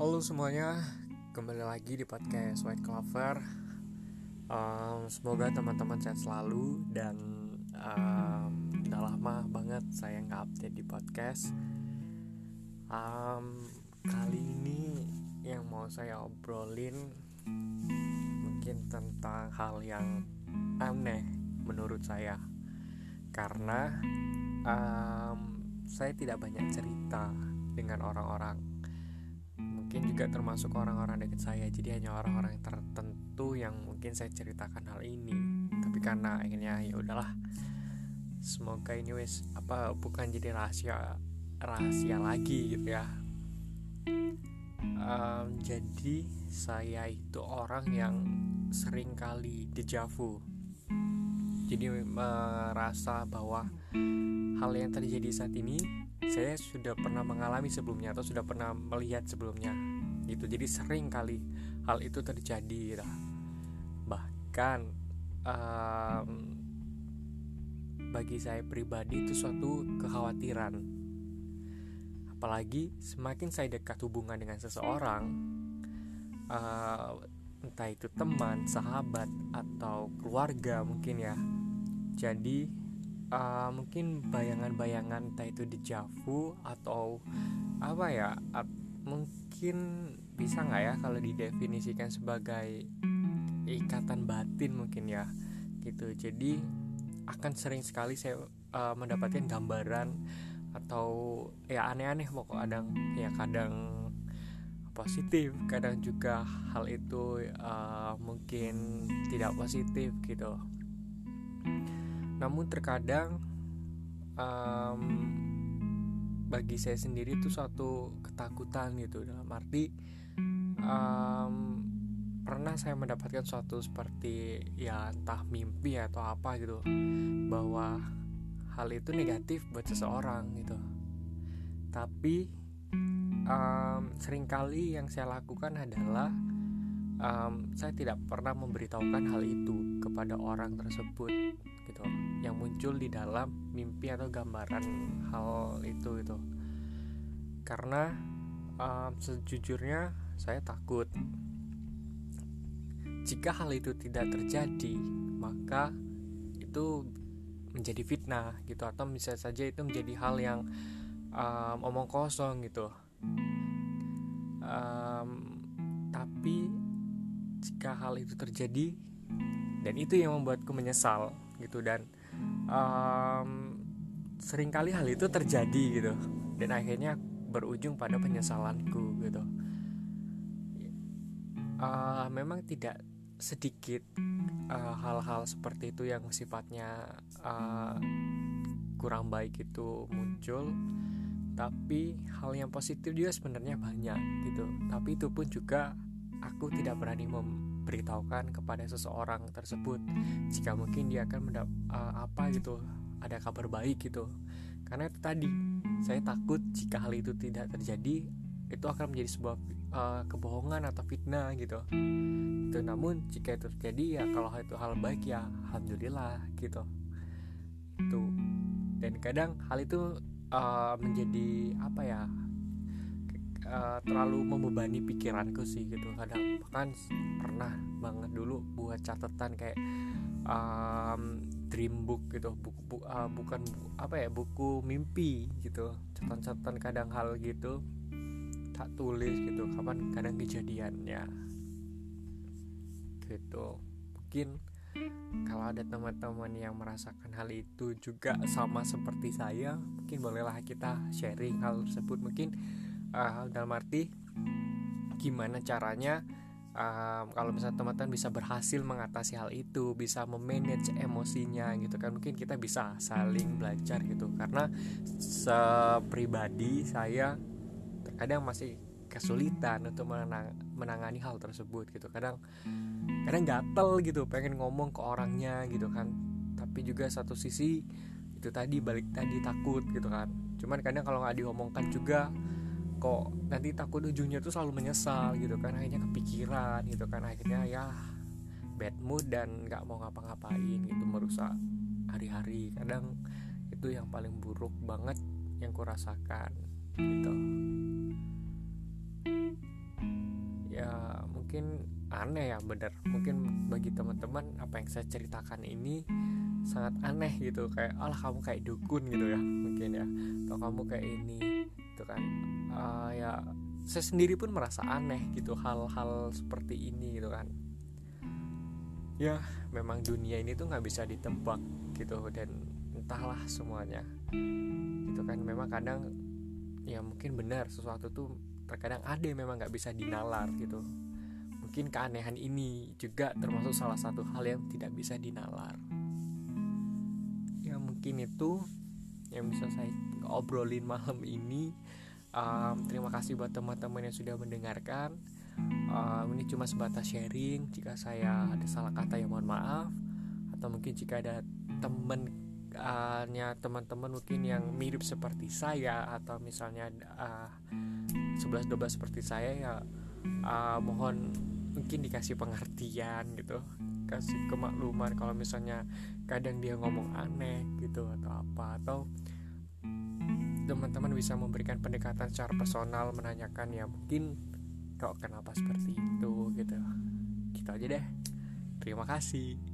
Halo semuanya, kembali lagi di podcast White Clover. Um, semoga teman-teman sehat selalu dan um, udah lama banget saya nggak update di podcast. Um, kali ini yang mau saya obrolin mungkin tentang hal yang aneh menurut saya, karena um, saya tidak banyak cerita dengan orang-orang juga termasuk orang-orang dekat saya. Jadi hanya orang-orang tertentu yang mungkin saya ceritakan hal ini. Tapi karena akhirnya ya udahlah. Semoga ini wes apa bukan jadi rahasia rahasia lagi gitu ya. Um, jadi saya itu orang yang sering kali dejavu. Jadi merasa bahwa hal yang terjadi saat ini saya sudah pernah mengalami sebelumnya atau sudah pernah melihat sebelumnya gitu. Jadi sering kali hal itu terjadi lah. Bahkan um, bagi saya pribadi itu suatu kekhawatiran. Apalagi semakin saya dekat hubungan dengan seseorang uh, entah itu teman sahabat atau keluarga mungkin ya. Jadi uh, mungkin bayangan-bayangan entah itu di Javu atau apa ya at, mungkin bisa nggak ya kalau didefinisikan sebagai ikatan batin mungkin ya gitu. Jadi akan sering sekali saya uh, mendapatkan gambaran atau ya aneh-aneh pokok. Kadang ya kadang positif kadang juga hal itu uh, mungkin tidak positif gitu. Namun terkadang um, bagi saya sendiri itu suatu ketakutan gitu. Dalam arti um, pernah saya mendapatkan suatu seperti ya entah mimpi atau apa gitu bahwa hal itu negatif buat seseorang gitu. Tapi um, sering kali yang saya lakukan adalah um, saya tidak pernah memberitahukan hal itu kepada orang tersebut gitu yang muncul di dalam mimpi atau gambaran hal itu gitu. Karena um, sejujurnya saya takut jika hal itu tidak terjadi maka itu menjadi fitnah gitu atau bisa saja itu menjadi hal yang um, omong kosong gitu. Um, tapi jika hal itu terjadi dan itu yang membuatku menyesal gitu. Dan um, sering kali hal itu terjadi gitu. Dan akhirnya berujung pada penyesalanku gitu. Uh, memang tidak sedikit hal-hal uh, seperti itu yang sifatnya uh, kurang baik itu muncul. Tapi hal yang positif juga sebenarnya banyak gitu. Tapi itu pun juga aku tidak berani mem beritahukan kepada seseorang tersebut jika mungkin dia akan mendap uh, apa gitu ada kabar baik gitu. Karena itu tadi saya takut jika hal itu tidak terjadi itu akan menjadi sebuah uh, kebohongan atau fitnah gitu. Itu namun jika itu terjadi ya kalau itu hal baik ya alhamdulillah gitu. Itu. Dan kadang hal itu uh, menjadi apa ya uh, terlalu membebani pikiranku sih gitu. Kadang bahkan pernah banget dulu buat catatan kayak um, dream book gitu buku bu, uh, bukan bu, apa ya buku mimpi gitu. Catatan-catatan kadang hal gitu tak tulis gitu kapan kadang kejadiannya. Gitu. Mungkin kalau ada teman-teman yang merasakan hal itu juga sama seperti saya mungkin bolehlah kita sharing hal tersebut. Mungkin uh, dalam arti gimana caranya um, kalau misalnya teman-teman bisa berhasil mengatasi hal itu bisa memanage emosinya gitu kan mungkin kita bisa saling belajar gitu. Karena sepribadi saya terkadang masih kesulitan untuk menang, menangani hal tersebut gitu. Kadang kadang gatel gitu pengen ngomong ke orangnya gitu kan. Tapi juga satu sisi itu tadi balik tadi takut gitu kan. Cuman kadang kalau nggak diomongkan juga kok nanti takut ujungnya tuh selalu menyesal gitu kan akhirnya kepikiran gitu kan akhirnya ya bad mood dan nggak mau ngapa-ngapain gitu merusak hari-hari. Kadang itu yang paling buruk banget yang kurasakan gitu. Ya mungkin aneh ya bener. Mungkin bagi teman-teman apa yang saya ceritakan ini sangat aneh gitu kayak alah kamu kayak dukun gitu ya mungkin ya. Atau kamu kayak ini gitu kan. Uh, ya saya sendiri pun merasa aneh gitu hal-hal seperti ini gitu kan. Ya memang dunia ini tuh nggak bisa ditebak gitu dan entahlah semuanya. Gitu kan memang kadang ya mungkin benar sesuatu tuh terkadang ada yang memang nggak bisa dinalar gitu. Mungkin keanehan ini juga termasuk salah satu hal yang tidak bisa dinalar mungkin itu yang bisa saya obrolin malam ini. Um, terima kasih buat teman-teman yang sudah mendengarkan. Um, ini cuma sebatas sharing. Jika saya ada salah kata ya mohon maaf. Atau mungkin jika ada teman uh, teman-teman mungkin yang mirip seperti saya atau misalnya uh, 11-12 seperti saya ya uh, mohon mungkin dikasih pengertian gitu kasih kemakluman kalau misalnya kadang dia ngomong aneh gitu atau apa atau teman-teman bisa memberikan pendekatan secara personal menanyakan ya mungkin kok kenapa seperti itu? gitu. Gitu aja deh. Terima kasih